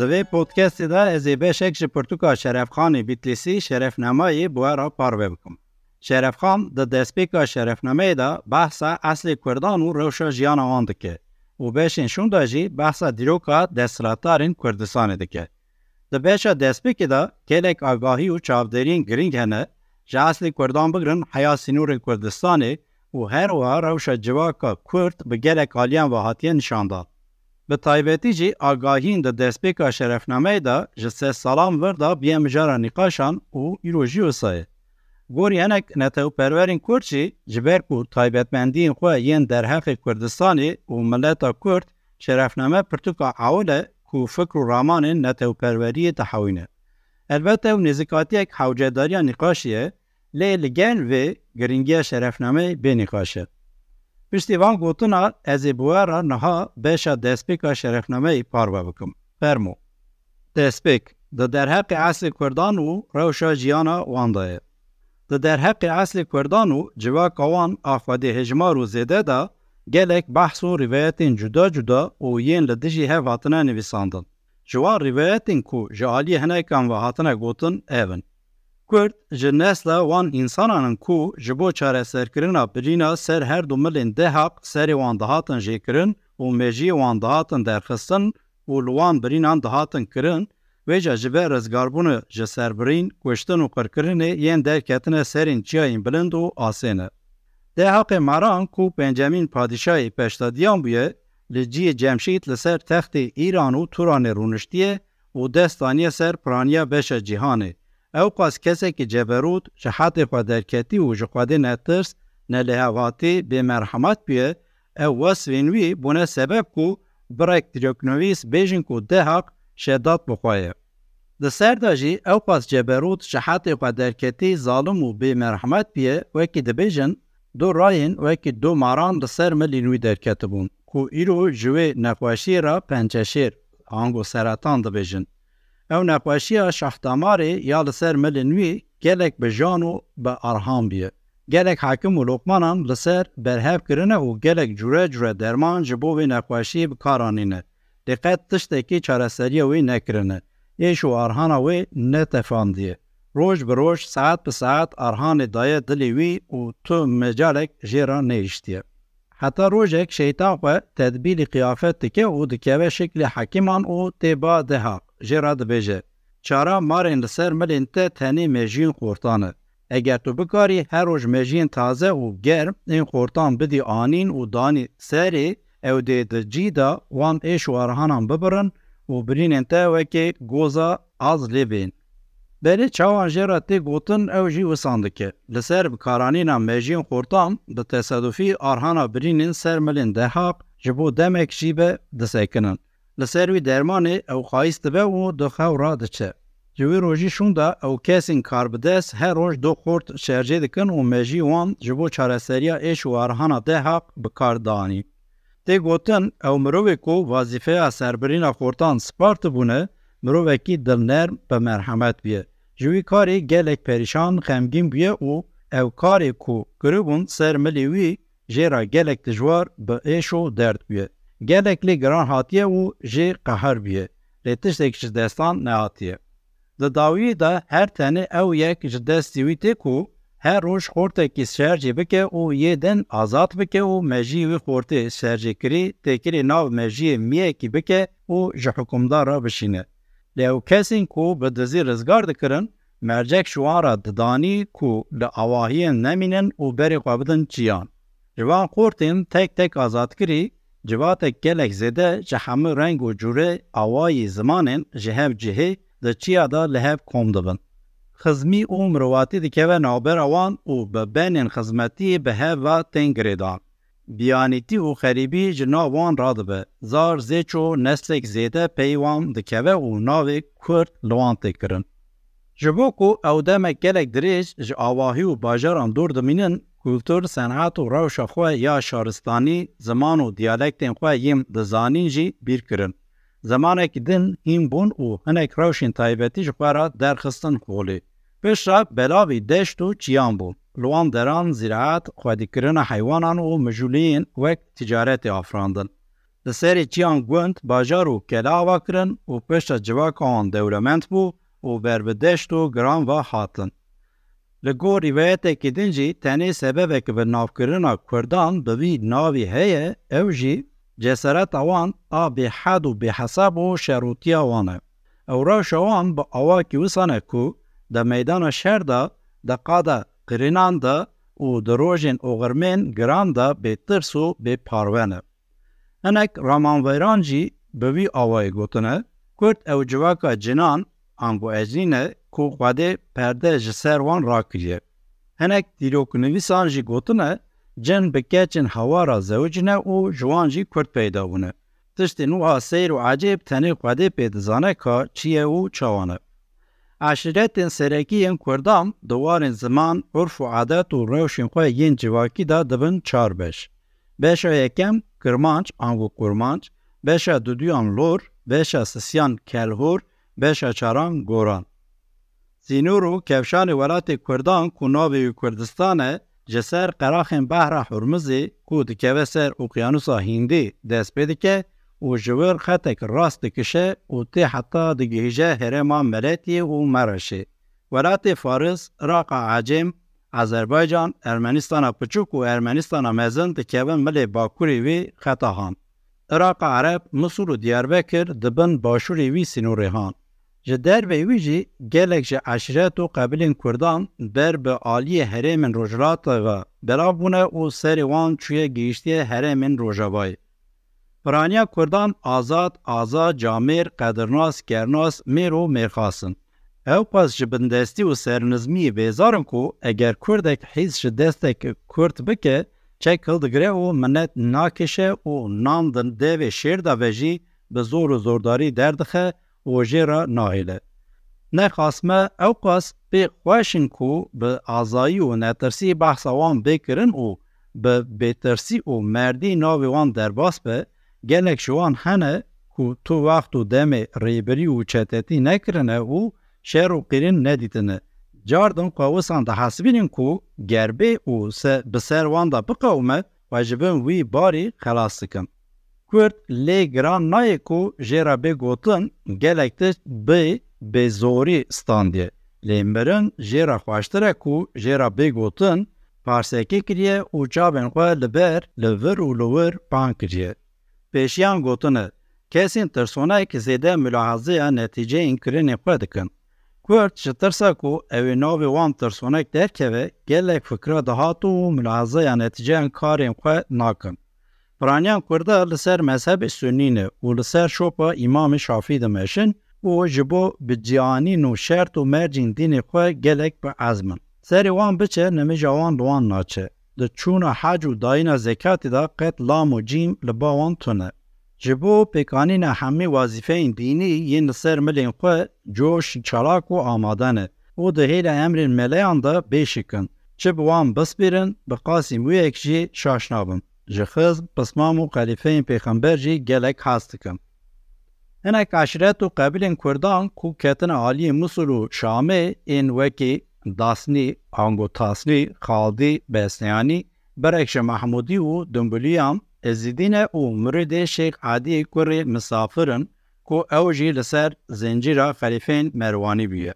دوی پودکاستی دا از بشک جی پرتوکا شرف خانی بیتلیسی شرف نمایی بوارا پاروه بکم. شرف خان د دسپیکا شرف نمایی دا بحثا اصل کردان و روشا جیان آن دکه و بشین شون دا جی بحثا دیروکا دستراتارین کردستان دکه. د بشا دسپیکی دا کلک آگاهی و چاودرین گرینگ هنه جا اصل کردان بگرن حیا سینور کردستانی و هر و روشا جواکا کرد به آلیان و هاتیه نشان داد. به تایبتی جی آگاهین ده دستپیکا شرفنامه ده جسه سلام ورده بیه مجاره نقاشان و ایروژی و سایه. گوری هنک نته و پرورین کرد جی جبر مندین خواه یین در حق کردستانی و ملتا کرد شرفنامه پرتوکا عوله کو فکر رمان نتهو پروری تحوینه. البته و نزکاتی اک حوجه داریا نقاشیه لیل گن و گرنگی شرفنامه بی نقاشه. پشتی وان گوتنا از بوارا نها بشا دسپیک و شرفنامه ای پاروا بکم. فرمو. دسپیک. ده در حق عصر کردان و روشا جیانا وانده ای. ده در حق عصر کردان و جواک زده آفادی هجمار و زیده دا گلک بحث و روایتین جدا جدا و یین لدجی هفاتنه نویساندن. جوان روایتین کو جالی هنه کن و حاتنه گوتن ایون. کرد ژ نسل وان انسانانن کو ژبو چاره سرکرین اپرینا سر هر دو ملین ده حق سر وان دهاتن ژیکرین او میجی وان دهاتن درخصن او لوان برینان دهاتن کرن و جا جبه رزگاربون جا سربرین کشتن و قرکرنه یین درکتن سرین چیاین بلند و آسینه. ده حق ماران کو پنجمین پادشای پشتادیان بویه لجی جمشید لسر تخت ایران و توران رونشتیه و دستانی سر پرانیا بشه جهانه. Qas kesekî ceberût ji hatê xwe derketî û ji xwedê netirs nelêhevatî bêmerhemet bûye ew wesvên wî bûne sebeb ku birek diroknivîs bêjin ku dehaq şedat bixwaye. Di ser da jî ew qas ceberût ji hatê xwe derketî zalim û bêmerhemet bûye wekî dibêjin du rayên wekî du maran di ser milên wî derketibûn ku îro ji wê nexweşiyê ra pençeşêr hango seratan dibêjin. Ew nexweşiya şahdamarê ya li ser milên wî gelek bi jan û bi arhan biye. Gelek hekim û lokmanan li ser berhev kirine û gelek cure cure derman ji bo vê nexweşiyê bi karanîne. Lê qet tiştekî çareseriya wê nekirine. Êş û arhana wê netefandiye. Roj bi roj saet bi saet arhanê daye dilê wî û tu mecalek jê ra neîştiye. Rojek şeytan xwe tedbîlî qiyafet dike û dikeve şeklê hekîman û têba deha. jê ra dibêje çara marên li ser milên te tenê mejiyên xortan e eger tu bikarî her roj mejiyên taze û germ ên xortan bidî anîn û danî serê ew dê di cî da wan êş û arhanan bibirin û birînên Berê çawan jê ra tê gotin ew jî wisan dike. Li ser bikaranîna mejiyên xortan bi tesedufî arhana birînên ser milên dehaq ji bo demek jî be disekinin. li ser wî dermanê ew xayîs dibe û di xew radiçe. Ji wê rojî şûn da ew kesên karbidest her roj do xort şercê dikin û mejî wan ji bo çareseriya êş û arhana dehaq bi kar danî. Tê gotin ew mirovê ku vazîfeya serbirîna xortan spar bûne, mirovekî dilnerm bi merhemet biye. جوی کاری گلک پریشان خمگین بیه او او کاری کو گروبون سر ملیوی جیرا گلک دجوار به ایشو درد بیه. گلک گران هاتیه او جی قهر بیه. لی تشتک جدستان نهاتیه. ده دا داوی ده دا هر تنه او یک جدستی وی تکو هر روش خورته کی سرجی بکه او یه دن آزاد بکه او مجی وی خورته تکری ناو مجی میه کی بکه او جه حکومدار را بشینه. Ew kesên ku bi dizî rizgar dikirin, mercek ji wan ra didanî ku li awahiyên nemînin û berê xwe bidin çiyan. Ji van xortên tek tek azadkirî Civatek gelek zêde ji hemû reng û curê awayî zimanên ji hev cihê di çiya da li hev kom dibin. Xizmî û mirovatî dikeve navbera wan û bi benên xizmetiyê bi hev ve tên girêdan. Biyanîtî û xerîbî ji nav wan radibe. Zar zêç û neslek zêde pey wan dikeve û navê Kurd li wan tê kirin. Ji bo ku ew demek gelek dirêj ji awahî û bajaran dor dimînin kultur senat û rewşa xwe ya şaristanî ziman û diyalektên xwe yêm dizanîn jî bîrkirin. Zemanekî din hîn bûn û hinek rewşên taybetî ji xwe ra derxistin holê. Pişra belavî deşt û çiyan bû. لواندران زراعت خودکرنا حیوانان و مجولین وک تجارت افراندن. ده سری چیان گوند باجار و کلا وکرن و پشت جواک آن دولمند بو و بربدشت و گران و حاتن. لگو روایت که دنجی تنی سبب که به نافکرنا کردان به وی ناوی هیه او جی جسارت اوان آ به حد و به حساب و شروطی اوانه. او را شوان به اوا که وسانه کو ده میدان شر ده ده قاده de û di rojên oxirmên giran de bêtirs û bêparwen e. Hinek ramanveran jî bi vî awayê gotine, Kurd ew civaka cinan an bu ecîne ku xwedê perde ji ser wan rakiriye. Hinek dîroknivîsan jî gotine cin bi keçin hewara zewcine û ji wan jî Kurd peyda bûne. Tiştên wiha seyr û ecêb tenê xwedê pê dizane ka çi ye û çawan e. عشرت ان ان کردام دوار زمان عرف و عادات و روش ان ین جواکی دا دبن چار بش. بشا یکم کرمانج آنگو کرمانج، بشا دودیان لور، بشا سسیان کلهور، بشا چاران گوران. زینورو کفشان ولات کردان کنابی و کردستانه جسر قراخن بحر حرمزی کود کبسر اقیانوسا هندی دست بدکه و جوور خطک راست کشه او تی حتا دگیجه هرما ملیتی و مرشه. ولات فارس، راقا عجم، ازربایجان، ارمنستان پچوک و ارمنستان مزند کهون ملی باکوری وی خطا هان. عراق عرب مصر و دیار بکر دبن باشوری وی سنوری هان. جدر به ویجی گلک جه عشرت و قبلین کردان بر به آلی هرمن رجلات و بلابونه او سری وان چوی گیشتی هرمن رجبایی. برانیا کردان آزاد آزا جامیر قدرناس گرناس میرو میرخاسن. او پاس جبن دستی و سرنزمی بیزارم کو اگر کردک حیز دستک کرد بکه چه کل دگره و منت ناکشه و ناندن دیو شیر دا وجی به زور و زورداری دردخه و جیرا ناهیله. نخاسمه او پاس بی خوشن کو به آزایی و نترسی بحثاوان بکرن و به بترسی و مردی ناویوان درباس به gelek wan hene ku tu wext û demê rêbirî û çetetî nekirine û şer û qîrin nedîtine. Cardin xwewisan dihesibînin ku gerbê û se bi ser wan da biqewme xwe ji bin wî barî xelas dikin. Ku jê re bê gotin gelek te bê bê zorî standiye. Lê mirin jê re xweştir e ku jê re bê gotin parsekê kiriye û çavên xwe li ber li vir û. پیشیان گوتن کسین ترسونای که زیده ملاحظه یا نتیجه این کرین خود کن. کورد چه ترسا کو اوی نوی وان ترسونای در که وی گلک فکره دهاتو و ملاحظه یا نتیجه این کارین خود ناکن. پرانیان کرده لسر مذهب سنین و لسر شوپا امام شافی دمشن و جبو به جیانین و شرط و مرجین دین خود گلک به ازمن. سری وان بچه نمی جوان دوان ناچه. ده چون حج و داین زکات دا قد لام و جیم لباوان تونه. جبو پیکانین همه وظیفه این دینی یه نصر ملین خو جوش شیچالاک و آماده نه. او ده هیل امر ملیان ده بیشکن. چه بوان بس بیرن بقاسی مو یک جی شاشنابن. جه خز بس مامو قلیفه این پیخمبر جی گلک هستکن. هنک اشرت و قبیل کردان کو کتن عالی مصر و شامه این وکی داسنی آنگو تاسنی خالدی بسنیانی برکش محمودی و دنبولیان ازیدین او مرد شیخ عادی کوری مسافرن کو او جی لسر زنجیر خلیفین مروانی بیه.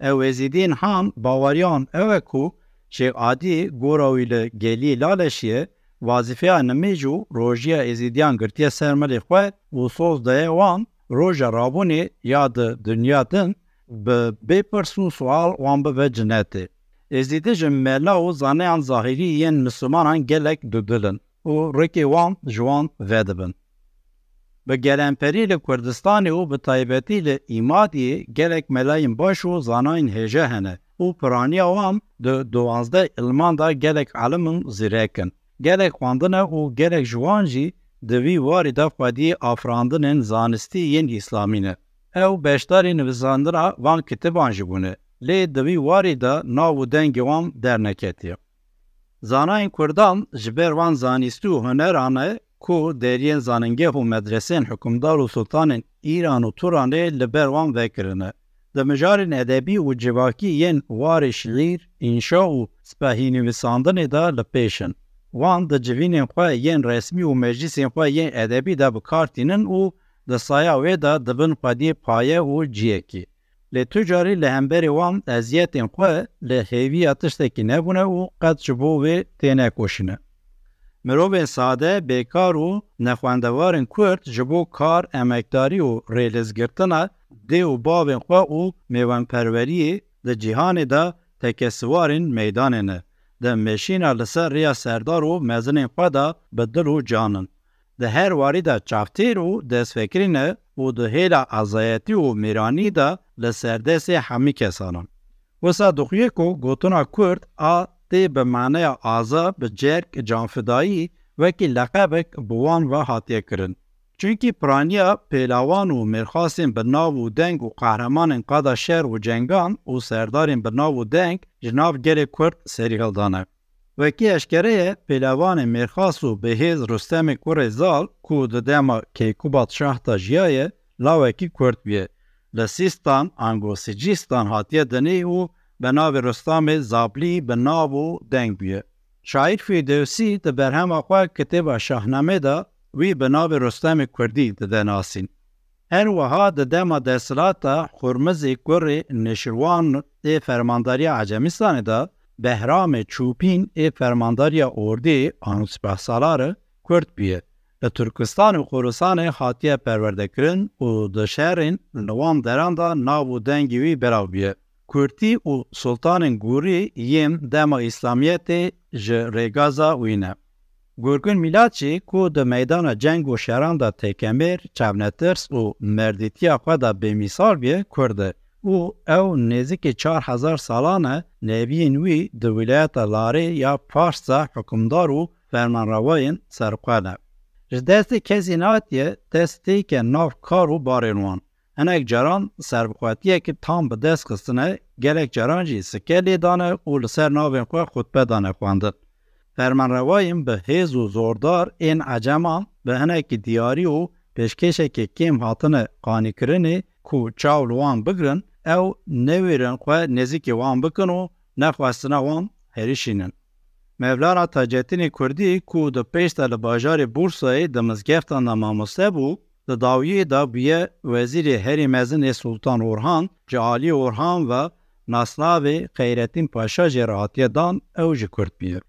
او ازیدین هم باوریان او کو شیخ عادی گوراوی لگلی لالشیه وظیفه نمیجو و روژی ازیدیان گرتی سرمالی خواه و سوز ده وان روژ رابونی یاد دنیا دن به بی پرسون سوال وان به جنته از دیده جم ملا و زانیان زاهری یین مسلمان هن گلک دو دلن و رکی وان جوان ویده بن به گل امپری لی کردستانی و به طایبتی لی ایمادی گلک ملایم باش و زانیان هجه هنه و پرانی وان دو دوازده علمان دا گلک علمان زیرکن گلک واندن و گلک جوانجی دوی واری دا فادی زانستی یین اسلامینه ew beşdarê nivîsandina van kitiban jî bûne lê di vî warê de nav û dengê wan derneketiye. Zanayên Kurdan ji ber van zanîstî û huneran ku deriyên zaningeh û medresên hukmdar û sultanên İran û Turanê li ber wan vekirine. Di mijarên edebî û civakî yên warê şilîr, înşa û spehînivîsandinê de li pêşin. Wan di civînên xwe yên resmî û meclîsên xwe yên edebî de bikartînin û د سایه وې دا د بن پدې پایه او جی کی له تجارت له همبر وان ازیت ان خو له هیوی اتش ته کی او قد چبو وې تنه کوشنه. مرو ساده بیکار او نخواندوارن کورت جبو کار امکداری او ریلزګرتنا دی او باوین خو او میوان پروری د جهان دا تکسوارن میدان نه د ماشینا لسر ریا سردار او مزن پدا دا بدلو جانن. ده هر واری ده چافتیر و دست فکرینه و ده هیلا ازایتی و میرانی ده لسردس همی کسانان. وسا دخویه کو گوتونا کرد آ تی به معنی آزا به جرک جانفدائی وکی لقبک بوان و حاتیه کرن. چونکی پرانیا پیلاوان و مرخاسین به و دنگ و قهرمان قادا شهر و جنگان و سردار به دنگ جناب گره کرد سریغل دانه. وکی اشکره پیلوان میخاص و بهیز رستم کوری زال کو ددیما که کوبات شاه تا جیایه لاوکی کرد بیه. لسیستان انگو سیجیستان حاطیه دنی بناو رستم زابلی بناو و دنگ بیه. شاید فیدوسی ده برهم اخوا کتب شاهنامه دا وی بناو رستم کردی ده ناسین. هر وها ده دیما ده سلاتا خورمزی نشروان ده فرمانداری عجمیستانی ده بهرام چوپین فرماندار فرمانداری اردی آنوس بحسالار کرد بیه. به ترکستان و خورستان خاطیه پرورده کرن و دشهرین نوان دران دا ناو دنگیوی براو بیه. کردی سلطان گوری یم دم اسلامیت جه ریگازا وینه. گرگون میلاچی کو ده میدان جنگ و شران دا تکمیر چبنترس و مردیتی اقوی به بمیسال بیه کرده. او او نزیک 4000 سالانه نبی وی د ولایت لاره یا پارسا حکومدار او فرمان رواین سرقانه جدست کسی دستی که ناف کارو بارنوان ان اک جران سرقاتیه که تام به دست خستنه گلک جران جی سکلی دانه او لسر ناوین خطبه دانه خواندن فرمان رواین به هیز و زوردار این عجمان به هنک دیاری او پشکشه که کیم حاطنه قانی کرنه ku çaw li wan bigirin ew newêrin xwe nêzîkî wan bikin û nexwestina wan herîşînin. Mevlana Tacetinê Kurdî ku di pêş de li bajarê Bursayê di mizgeftan da mamoste bû, di dawiyê da bûye wezîrê herî mezinê Sultan Orhan, ji Alî Orhan ve Nasnavê Xeyretîn Paşa jê rahatiye dan ew ji Kurd bûye.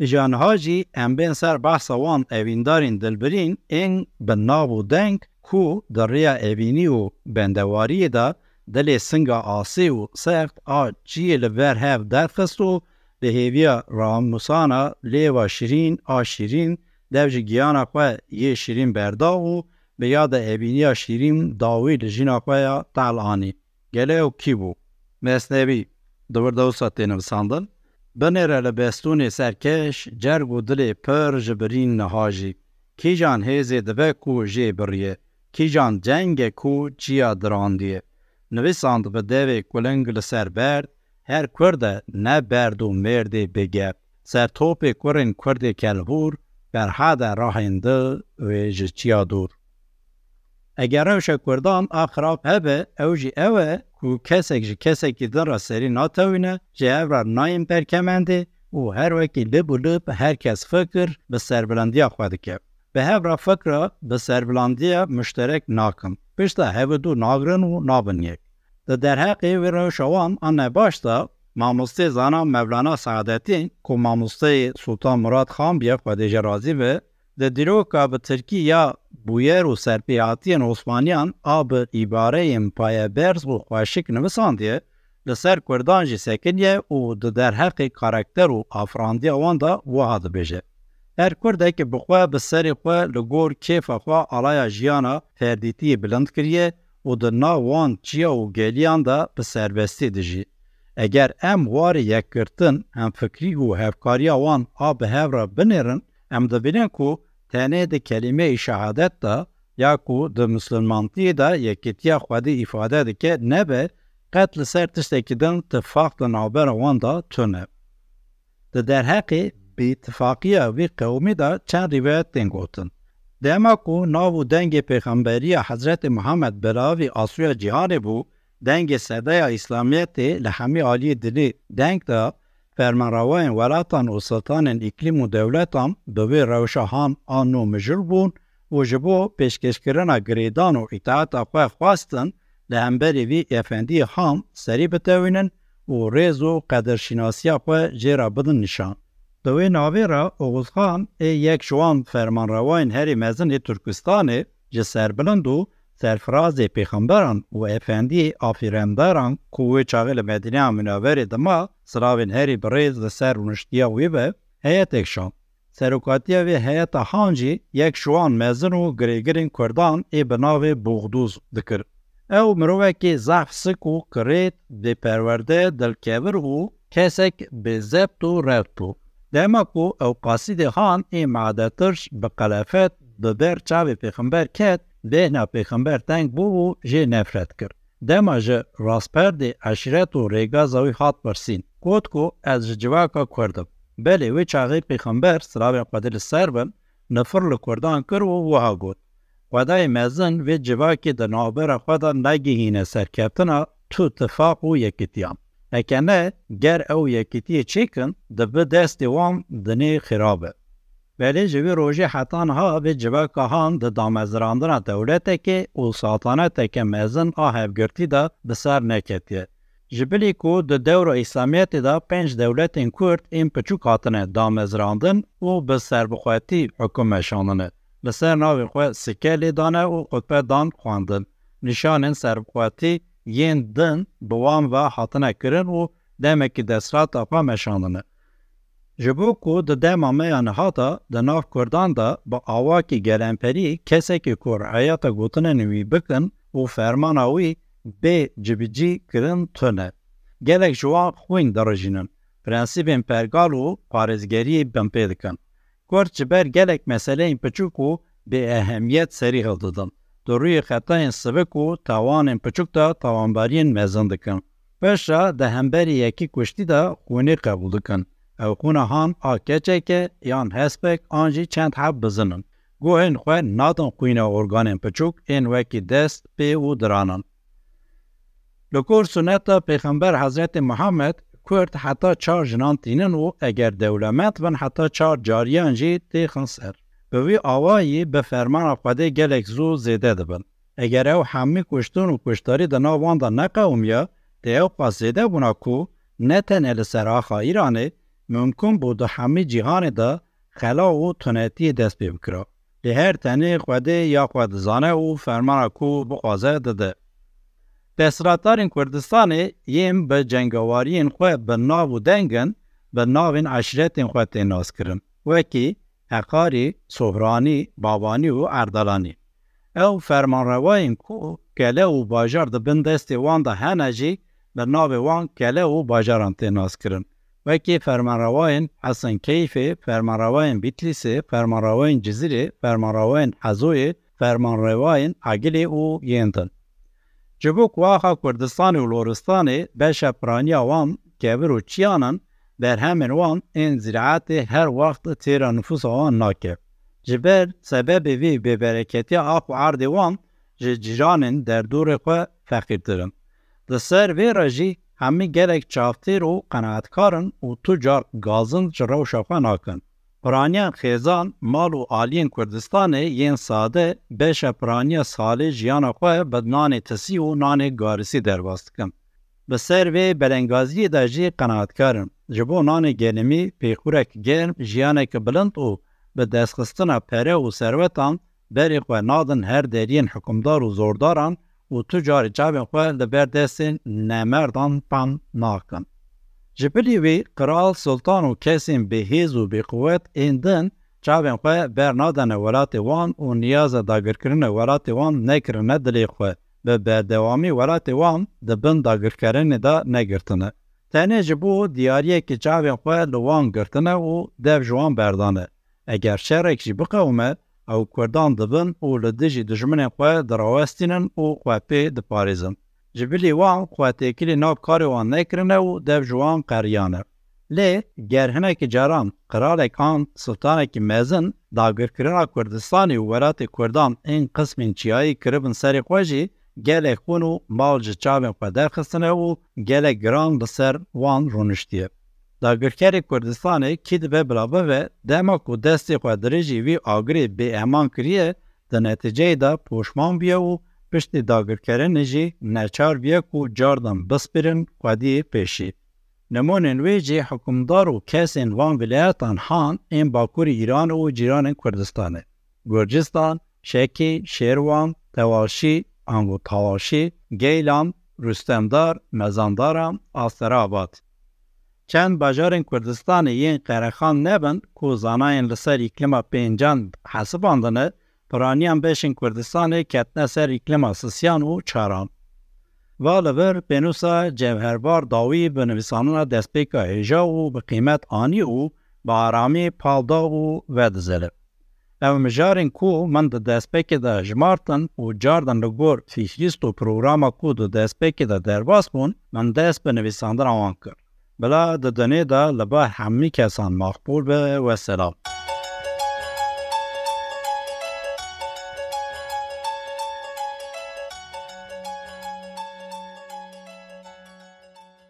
Janiha jî em bên ser behsa wan evîndarên dilbirîn ên bi nav û deng ku di rêya evînî û bendewariyê de dilê singa asê û sext a çiyê li ver hev derxist û li hêviya ramûsana lêva şirîn a şîrîn dev ji giyana xwe yê şirîn berda û bi ya de evîniya şîrîn dawî li jîna xwe ya tel anî. Gele ew kî bû? Mesnevî di wir dewsa tê nivîsandin بنره لبستون سرکش جرگو و دل پر جبرین نهاجی کی جان هیزه دبه کو جه بریه کی جان جنگ کو چیا دراندیه نویساند به دوی کلنگ لسر برد هر کرده نه برد و مردی بگه سر توپ کرن کرد کلبور بر حد و جه چیا دور اگر اوش کردان آخراب هبه اوجی اوه ku kesek ji kesekî din ra serî natewîne ji ev ra nayên û her wekî lib û lib herkes fikir bi serbilandiya xwe dike. Bi hev ra fikra bi serbilandiya müşterek nakin. Pişta hevdû nagrin û nabin yek. Di derheqê wê rewşa wan an baş da mamostê zana Mevlana Saadetîn ku mamosteyê Sultan Murad Xan biye xwedêje razî ve di dîroka bi Tirkî ya bûyer û serpêhatiyên Osmaniyan a bi îbareyên payeberz û xweşik nivisandiye li ser Kurdan jî sekiniye û di derheqê karakter û afrandiya wan da wiha dibêje. Her Kurdekî bi xwe bi serê xwe li gor kêfa xwe alaya jiyana ferdîtiyê bilind kiriye û di nav wan çiya û geliyan da bi serbestî dijî. Eger em warê yekkirtin hem fikrî û hevkariya wan a bi hev ra binêrin, em dibînin ku تنه د کلمه شهادت دا یا کو د مسلمان دی یکی تیا خودی ifade د ک نه به قتل سرتشت کدن اتفاق د نوبر وان دا تونه د در حقی بی اتفاقی او قومی دا چند روایت دین گوتن دما کو نو دنگ پیغمبری حضرت محمد براوی اسوی جهان بو دنگ صدای اسلامیت لحمی عالی دنی دنگ دا welatan û sultanên îklîm û dewletan bi wê rewşahan an nû mijil bûn û ji bo pêşkêşkirina girêdan û îtaata xwe xwastin li hemberî vî efendiyê ham serî bitewînin û rêz û qederşînasiya xwe jê ra bidin nîşan. Di wê navê ra Oğuzxan ê yek ji wan fermanrawayên herî mezin ê Türkistanê ji serbilind û serfirazê pêxemberan û efendiyê afîrendaran ku wê çaxê li Medîneya Münawverê dima siravên herî birêz li ser rûniştiya wê ve heyetek şan. Serokatiya vê heyeta han jî yek ji wan mezin û girêgirên Kurdan ê bi navê Boxdûz dikir. Ew mirovekî zehf sik û kirêt bêperwerde dilkevir û kesek bi zebt û revt bû. Dema ku ew qasîdê han ê madetirş bi qelefet bi ber çavê pêxember ket bêhna pêxember teng bû û jê nefret kir. Rastperdê eşret û rêgaza wî hat pirsîn. Got ku ez ji civaka Kurdim. Belê wê çaxê pêxember siravên xwedê li ser bin, nifir li Kurdan kir û wiha got. Xwedayê mezin vê civakê di navbera xwe de negihîne serkeftina tu tifaq û yekîtiyan. Heke ne ger ew yekîtiyê çêkin dibi destê wan dinê xirab e. Belê ji vê rojê hetan ha vê civaka han di damezrandina dewletekê û saltaneteke mezin a hevgirtî de bi ser neketiye. Ji bilî ku di dewra İslamiyetê de pênc dewletên Kurd ên piçûk hatine damezrandin û bi serbixwetî hikum meşanine. Li ser navê xwe sike lê dane û xutbe dan xwandin. Nîşanên serbixwetî yên din bi wan ve hatine kirin û demekî desrata xwe meşanine. Ji bo ku di dema me ya nihata di nav Kurdan de bi awakî gelemperî kesekî ku heyata gotinên wî bikin û fermana wî bê cibicî kirin tune. Gelek ji wan xwîn dirijînin. Prensîbên pergal û parêzgeriyê bin pê dikin. Gelek meseleyên piçûk û serî hildidin. Di rûyê xetayên sivik û tawanên piçûk de tawanbariyên mezin dikin. Peşa di hemberî yekî xwînê qebûl dikin. هون هان آ که یان هسپک آنجی چند حب بزنن. این خو نادن خوین ارگانین پچوک این وکی دست پی و درانن. لکور سنتا پیغمبر حضرت محمد کرد حتی چار جنان تینن و اگر دولمت ون حتی چار جاری آنجی تی خنسر. به وی آوایی به فرمان افقاده گلک زو زیده دبن. اگر او همی کشتون و کشتاری دنا وانده نقومیا، دیو پاس زیده بنا کو نتن ال سراخا ایرانه ممکن بود در همه جهان ده خلا و تنتی دست بکرا. لی هر تنه خوده یا خود زانه او فرمان کو بخوازه داده. دستراتار این کردستانه یم به جنگواری این خواه به ناو دنگن به ناو این عشرت این وکی اقاری، صبرانی، بابانی و اردالانی. او فرمان روای کو کله و باجار ده بندستی وان ده هنجی به وان کله و باجاران تیناس کرن. وکی فرمانروان اصلا کیف فرمانروان بیتلیس فرمانروان جزیر فرمانروان حضوی فرمانروان عقل او یهندن. جبو واقع کردستان و لورستان به شبرانی وان که برو چیانن بر همین وان این زراعت هر وقت تیر نفوس وان ناکه. جبر سبب وی به برکتی آف و عرد وان جیران در دور خواه فقیر درن. در سر وی راجی. همی گرک چافتی رو قناعتکارن و تو جار گازن جرو شفن آکن. پرانیا خیزان مال و آلین کردستان یین ساده بشه پرانیا سالی جیان خواه بدنان تسی و نان گارسی درواست کن. به سر وی بلنگازی در جی قناعت کرن. جبو نان گرمی پیخورک گرم جیان که بلند و به دستخستن پره و سروتان بری خواه نادن هر درین حکمدار و زورداران و تو جاری جاوین خواه ده بر نمردان پان ناکن. جبلی وی قرال سلطان و کسیم به هیز و به قوت این دن جاوین خواه بر نادن ولات وان و نیاز داگر کرن ولات وان نکرنه دلی خواه به دوامی ولات وان ده بن داگر کرن دا نگرتنه. تنه جبو دیاریه که جاوین خواه لوان گرتنه و دو جوان بردانه. اگر شرک جبقه اومد، او کوردان دبن او له دجی د جمنه خو دروستین او خو په د پاریزن جبلی و خو ته کلی کار و نه کرنه او د جوان قریانه ل گرهنه کی جارام قرار کان سلطان کی میزن دا ګر کرن کوردستان او ورات کوردان ان قسمین چای کربن سری خوجی گله خونو مال جچاوین په درخستنه او گله ګران د سر وان رونشتیه دا ګرکری کوردستانه کې د بلابه و دمو کو دستې قادرې جی وی اګری به امان کړی د نتیجې دا پښمان بیا او دا ګرکری نه جی نه چار کو جاردن بسپرن قادی پېشي نمونن وی جی حکومدار او کیسن وان ولایتان هان ان باکور ایران او جیران کوردستانه ګرجستان شکی شیروان تواشی انگو تواشی گیلان رستمدار مزاندارم آسر چند بجار این کردستان یین قرخان نبن کو زانایین لسر اکلیما پینجان حسب آندنه پرانیان بشین کردستان کتن سر اکلیما سسیان و چاران. والور بنوسا جوهربار داوی به نویسانونا دستپیکا هیجا و به قیمت آنی او با آرامی پالدا و ودزلی. او مجارین کو من ده دستپیک ده و جاردن لگور فیشیست و پروگراما کو ده دستپیک در درباس من دست به نویساندر آوان بلا ددنه دا لبا همی کسان مقبول به و